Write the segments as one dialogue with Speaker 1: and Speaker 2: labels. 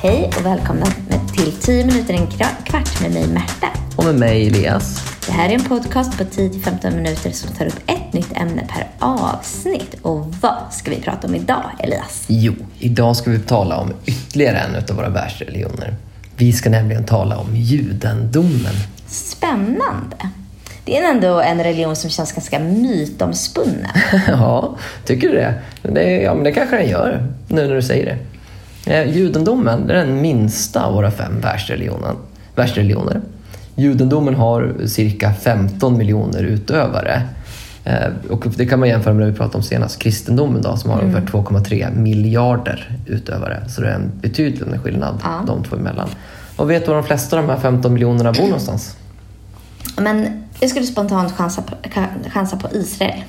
Speaker 1: Hej och välkomna till 10 minuter en kvart med mig Märta.
Speaker 2: Och med mig Elias.
Speaker 1: Det här är en podcast på 10-15 minuter som tar upp ett nytt ämne per avsnitt. Och vad ska vi prata om idag Elias?
Speaker 2: Jo, idag ska vi tala om ytterligare en av våra världsreligioner. Vi ska nämligen tala om judendomen.
Speaker 1: Spännande. Det är ändå en religion som känns ganska mytomspunnen.
Speaker 2: ja, tycker du det? det? Ja, men det kanske den gör, nu när du säger det. Eh, judendomen är den minsta av våra fem världsreligioner. Judendomen har cirka 15 miljoner utövare. Eh, och det kan man jämföra med det vi pratade om senast, kristendomen då, som har mm. ungefär 2,3 miljarder utövare. Så det är en betydande skillnad ja. de två emellan. Och vet du var de flesta av de här 15 miljonerna bor någonstans?
Speaker 1: Men jag skulle spontant chansa på, chansa på Israel.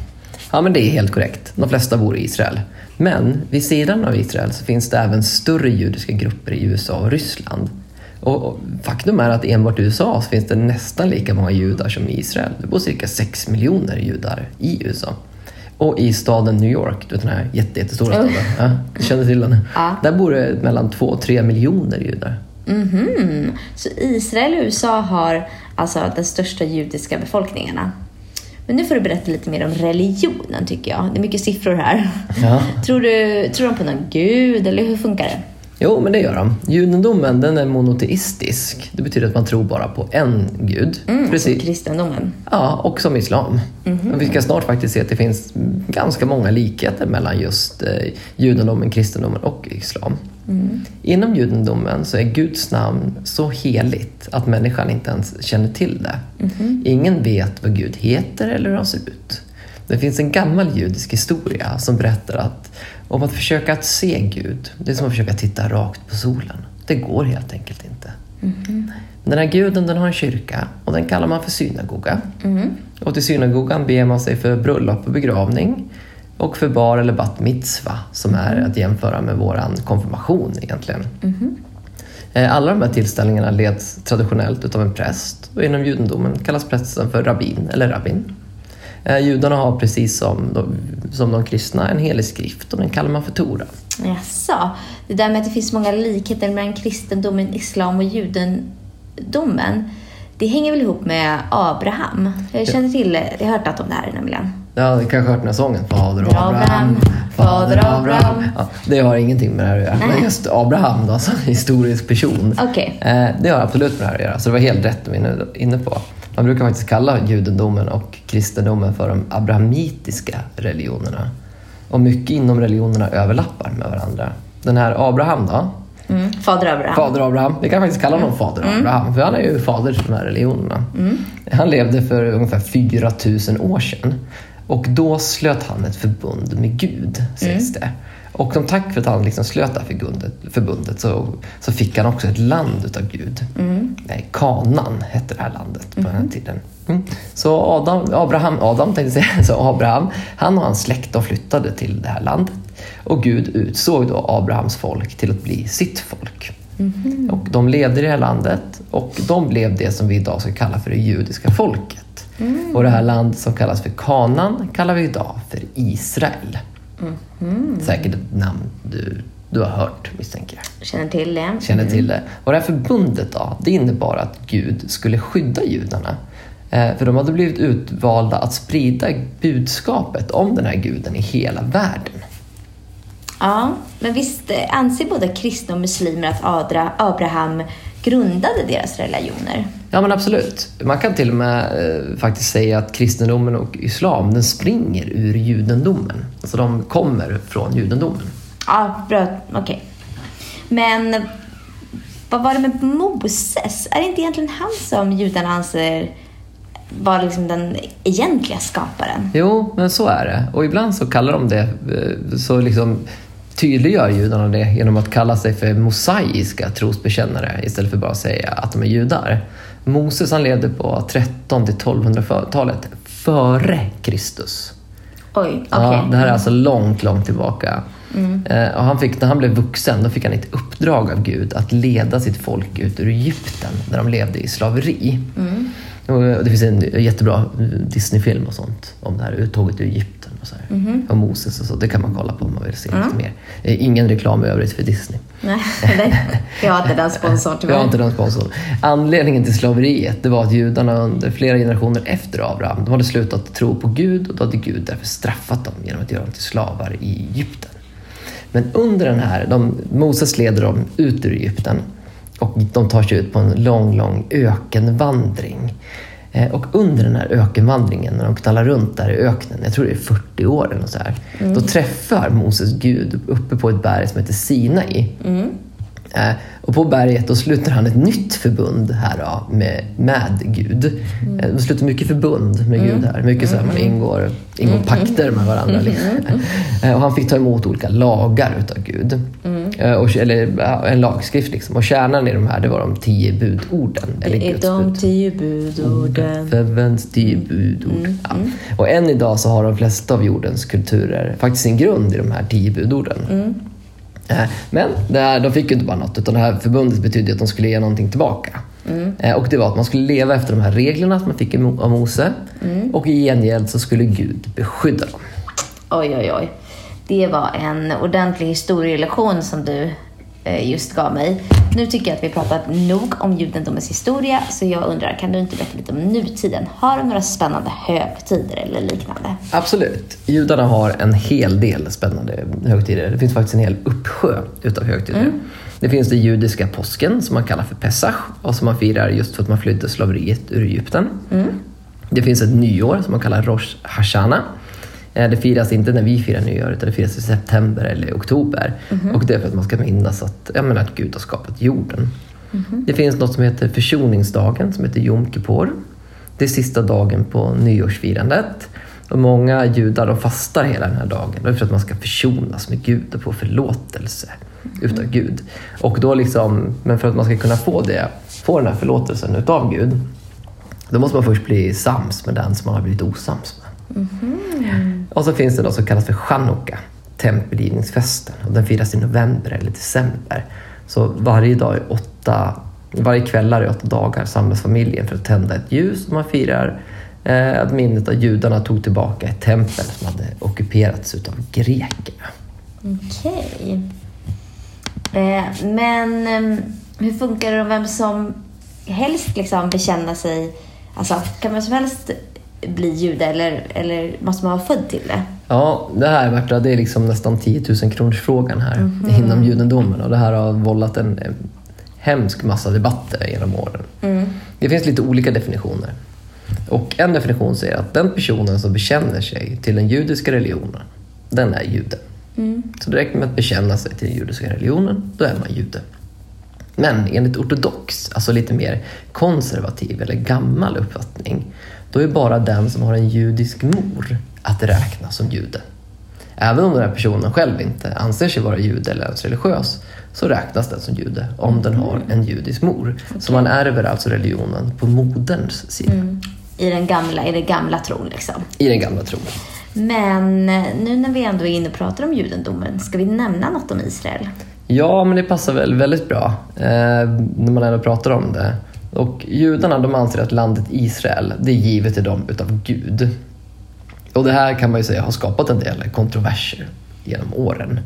Speaker 2: Ja, men det är helt korrekt. De flesta bor i Israel. Men vid sidan av Israel så finns det även större judiska grupper i USA och Ryssland. Och faktum är att enbart i USA så finns det nästan lika många judar som i Israel. Det bor cirka 6 miljoner judar i USA. Och i staden New York, du vet den här jättestora staden, ja, du känner till den? Ja. Där bor det mellan 2 och 3 miljoner judar.
Speaker 1: Mm -hmm. Så Israel och USA har alltså den största judiska befolkningarna? Men nu får du berätta lite mer om religionen tycker jag. Det är mycket siffror här. Ja. Tror, du, tror de på någon gud eller hur funkar det?
Speaker 2: Jo, men det gör de. Judendomen den är monoteistisk. Det betyder att man tror bara på en gud.
Speaker 1: Mm, Precis. Som kristendomen?
Speaker 2: Ja, och som islam. Mm -hmm. Vi ska snart faktiskt se att det finns ganska många likheter mellan just eh, judendomen, kristendomen och islam. Mm. Inom judendomen så är Guds namn så heligt att människan inte ens känner till det. Mm. Ingen vet vad Gud heter eller hur han ser ut. Det finns en gammal judisk historia som berättar att om att försöka att se Gud, det är som att försöka titta rakt på solen. Det går helt enkelt inte. Mm. Den här guden den har en kyrka och den kallar man för synagoga. Mm. Och till synagogan ber man sig för bröllop och begravning och för bar eller bat mitzva som är mm. att jämföra med våran konfirmation egentligen. Mm. Alla de här tillställningarna leds traditionellt utav en präst och inom judendomen kallas prästen för rabbin eller rabbin. Eh, judarna har precis som de, som de kristna en helig skrift och den kallar man för Tora.
Speaker 1: Jaså, det där med att det finns många likheter mellan kristendomen, islam och judendomen, det hänger väl ihop med Abraham? Jag känner till, jag har hört något om det här nämligen.
Speaker 2: Ja, du kanske hört den här sången? Fader Abraham, Fader Abraham. Ja, det har ingenting med det här att göra. Men just Abraham då, som historisk person.
Speaker 1: Okay.
Speaker 2: Eh, det har absolut med det här att göra. Så det var helt rätt du var inne på. Man brukar faktiskt kalla judendomen och kristendomen för de abrahamitiska religionerna. Och mycket inom religionerna överlappar med varandra. Den här Abraham då?
Speaker 1: Mm. Fader Abraham.
Speaker 2: Fader Abraham. Vi kan faktiskt kalla honom mm. Fader mm. Abraham, för han är ju fader till de här religionerna. Mm. Han levde för ungefär 4000 år sedan. Och då slöt han ett förbund med Gud, sägs mm. det. Och som tack för att han liksom slöt det här förbundet, förbundet så, så fick han också ett land utav Gud. Mm. Kanan hette det här landet på mm. den här mm. tiden. Mm. Så Adam, Abraham, Adam tänkte säga, så Abraham, han och hans släkt de flyttade till det här landet. Och Gud utsåg då Abrahams folk till att bli sitt folk. Mm. Och de levde i det här landet och de blev det som vi idag ska kalla för det judiska folket. Mm. Och det här landet som kallas för Kanan kallar vi idag för Israel. Mm. Säkert ett namn du, du har hört misstänker
Speaker 1: jag. Känner till det.
Speaker 2: Känner till det. Och det här förbundet då, det innebar att Gud skulle skydda judarna. Eh, för de hade blivit utvalda att sprida budskapet om den här guden i hela världen.
Speaker 1: Ja, men visst anser både kristna och muslimer att Abraham grundade deras religioner?
Speaker 2: Ja men absolut. Man kan till och med eh, faktiskt säga att kristendomen och islam den springer ur judendomen. Alltså de kommer från judendomen.
Speaker 1: Ja, bra. Okej. Okay. Men vad var det med Moses? Är det inte egentligen han som judarna anser var liksom den egentliga skaparen?
Speaker 2: Jo, men så är det. Och ibland så kallar de det eh, så liksom tydliggör judarna det genom att kalla sig för mosaiska trosbekännare istället för bara att säga att de är judar. Moses han levde på 13 till 1200-talet före Kristus.
Speaker 1: Oj, okay.
Speaker 2: ja, det här är alltså långt, långt tillbaka. Mm. Eh, och han fick, när han blev vuxen då fick han ett uppdrag av Gud att leda sitt folk ut ur Egypten där de levde i slaveri. Mm. Och det finns en jättebra Disneyfilm och sånt om det här uttåget ur Egypten. Och så. Mm. Och Moses och så. Det kan man kolla på om man vill se mm. lite mer. Ingen reklam i övrigt för Disney.
Speaker 1: Nej, vi har inte den sponsorn
Speaker 2: tyvärr. Vi har inte den sponsorn. Anledningen till slaveriet det var att judarna under flera generationer efter Abraham de hade slutat tro på Gud och då hade Gud därför straffat dem genom att göra dem till slavar i Egypten. Men under den här, de, Moses leder dem ut ur Egypten och de tar sig ut på en lång, lång ökenvandring. Eh, och under den här ökenvandringen, när de knallar runt där i öknen, jag tror det är 40 år eller så här, mm. då träffar Moses Gud uppe på ett berg som heter Sinai. Mm. Eh, och på berget då sluter han ett nytt förbund här då, med, med Gud. Mm. Eh, de sluter mycket förbund med Gud här. Mycket så här, man mm. ingår, ingår mm. pakter med varandra. Liksom. Och han fick ta emot olika lagar utav Gud. Och, eller en lagskrift. Liksom. Och kärnan i de här det var de tio budorden.
Speaker 1: Det eller är Guds de tio budorden.
Speaker 2: Förvänts tio budord. Mm. Ja. Och än idag så har de flesta av jordens kulturer faktiskt sin grund i de här tio budorden. Mm. Eh, men här, de fick ju inte bara något, utan det här förbundet betydde att de skulle ge någonting tillbaka. Mm. Eh, och det var att man skulle leva efter de här reglerna som man fick av Mose mm. och i gengäld så skulle Gud beskydda dem.
Speaker 1: Oj, oj, oj. Det var en ordentlig historielektion som du Eh, just gav mig. Nu tycker jag att vi pratat nog om judendomens historia, så jag undrar, kan du inte berätta lite om nutiden? Har de några spännande högtider eller liknande?
Speaker 2: Absolut. Judarna har en hel del spännande högtider. Det finns faktiskt en hel uppsjö utav högtider. Mm. Det finns den judiska påsken som man kallar för Pesach och som man firar just för att man flydde slaveriet ur Egypten. Mm. Det finns ett nyår som man kallar Rosh Hashanah Eh, det firas inte när vi firar nyår utan det firas i september eller oktober. Mm -hmm. Och det är för att man ska minnas att, jag menar, att Gud har skapat jorden. Mm -hmm. Det finns något som heter försoningsdagen som heter Jom Kippur. Det är sista dagen på nyårsfirandet. Och många judar de fastar hela den här dagen. Det är för att man ska försonas med Gud och få förlåtelse mm. utav Gud. Och då liksom, men för att man ska kunna få det, få den här förlåtelsen utav Gud, då måste man först bli sams med den som man har blivit osams med. Mm. Och så finns det något som kallas för chanukka, tempelgivningsfesten. Och den firas i november eller december. Så varje dag i åtta, varje kväll i åtta dagar samlas familjen för att tända ett ljus och man firar eh, att minnet av judarna tog tillbaka ett tempel som hade ockuperats av grekerna.
Speaker 1: Okej. Okay. Eh, men eh, hur funkar det om vem som helst liksom bekänna sig Alltså, kan vem som helst bli jude eller, eller måste man vara född till det?
Speaker 2: Ja, det här Märta, det är liksom nästan 10 000 kronors frågan här mm -hmm. inom judendomen och det här har vållat en hemsk massa debatter genom åren. Mm. Det finns lite olika definitioner. Och en definition säger att den personen som bekänner sig till den judiska religionen, den är jude. Mm. Så det räcker med att bekänna sig till den judiska religionen, då är man jude. Men enligt ortodox, alltså lite mer konservativ eller gammal uppfattning, då är bara den som har en judisk mor att räkna som jude. Även om den här personen själv inte anser sig vara jude eller ens religiös så räknas den som jude om den har en judisk mor. Okay. Så man ärver alltså religionen på moderns sida. Mm.
Speaker 1: I den gamla, i den gamla tron liksom?
Speaker 2: I den gamla tron.
Speaker 1: Men eh, nu när vi ändå är inne och pratar om judendomen, ska vi nämna något om Israel?
Speaker 2: Ja, men det passar väl väldigt bra eh, när man ändå pratar om det. Och judarna de anser att landet Israel, det är givet till dem utav Gud. Och det här kan man ju säga har skapat en del kontroverser genom åren.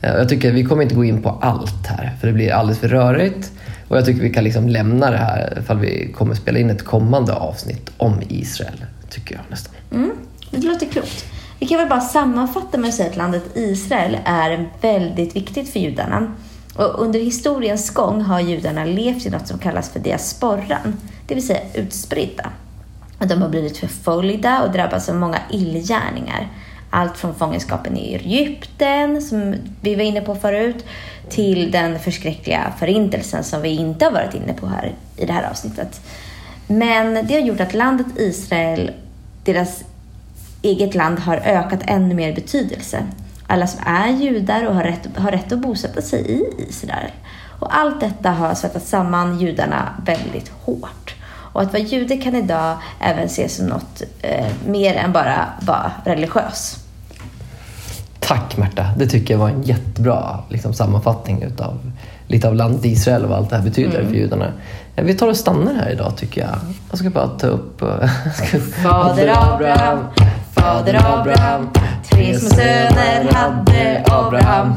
Speaker 2: Eh, jag tycker vi kommer inte gå in på allt här, för det blir alldeles för rörigt. Och jag tycker vi kan liksom lämna det här ifall vi kommer spela in ett kommande avsnitt om Israel, tycker jag nästan.
Speaker 1: Mm, det låter klokt. Vi kan väl bara sammanfatta med att säga att landet Israel är väldigt viktigt för judarna. Och under historiens gång har judarna levt i något som kallas för diasporan, det vill säga utspridda. De har blivit förföljda och drabbats av många illgärningar. Allt från fångenskapen i Egypten, som vi var inne på förut, till den förskräckliga förintelsen som vi inte har varit inne på här i det här avsnittet. Men det har gjort att landet Israel, deras eget land, har ökat ännu mer betydelse alla som är judar och har rätt, har rätt att bosätta sig i Israel. Och allt detta har svettat samman judarna väldigt hårt. Och att vara jude kan idag även ses som något eh, mer än bara vara religiös.
Speaker 2: Tack Märta, det tycker jag var en jättebra liksom, sammanfattning utav lite av landet Israel och vad allt det här betyder mm. för judarna. Eh, vi tar och stannar här idag tycker jag. Jag ska bara ta upp...
Speaker 1: Fader Abraham, fader Abraham. Tre små söner hade Abraham.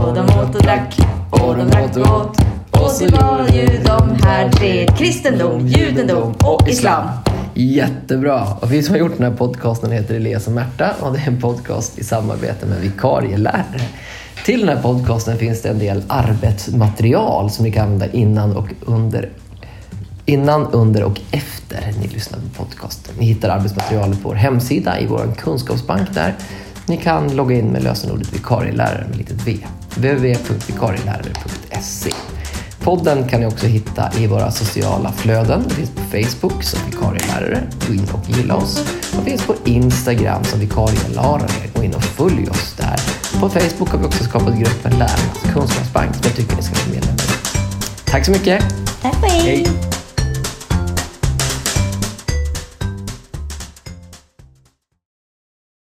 Speaker 1: Och de åt och drack och de drack och åt. Och så var ju de här tre kristendom, judendom och islam.
Speaker 2: Jättebra! Och vi som har gjort den här podcasten heter Elias och Märta och det är en podcast i samarbete med vikarielärare. Till den här podcasten finns det en del arbetsmaterial som ni kan använda innan och under Innan, under och efter ni lyssnar på podcasten. Ni hittar arbetsmaterialet på vår hemsida i vår kunskapsbank där. Ni kan logga in med lösenordet vikarielärare med litet v. www.vikarielärare.se Podden kan ni också hitta i våra sociala flöden. Det finns på Facebook som vikarielärare. Gå in och gilla oss. Och finns på Instagram som vikarielärare. Gå in och följ oss där. På Facebook har vi också skapat gruppen Lärarnas kunskapsbank som jag tycker ni ska bli medlemmar i. Tack så mycket!
Speaker 1: Tack och hej. hej.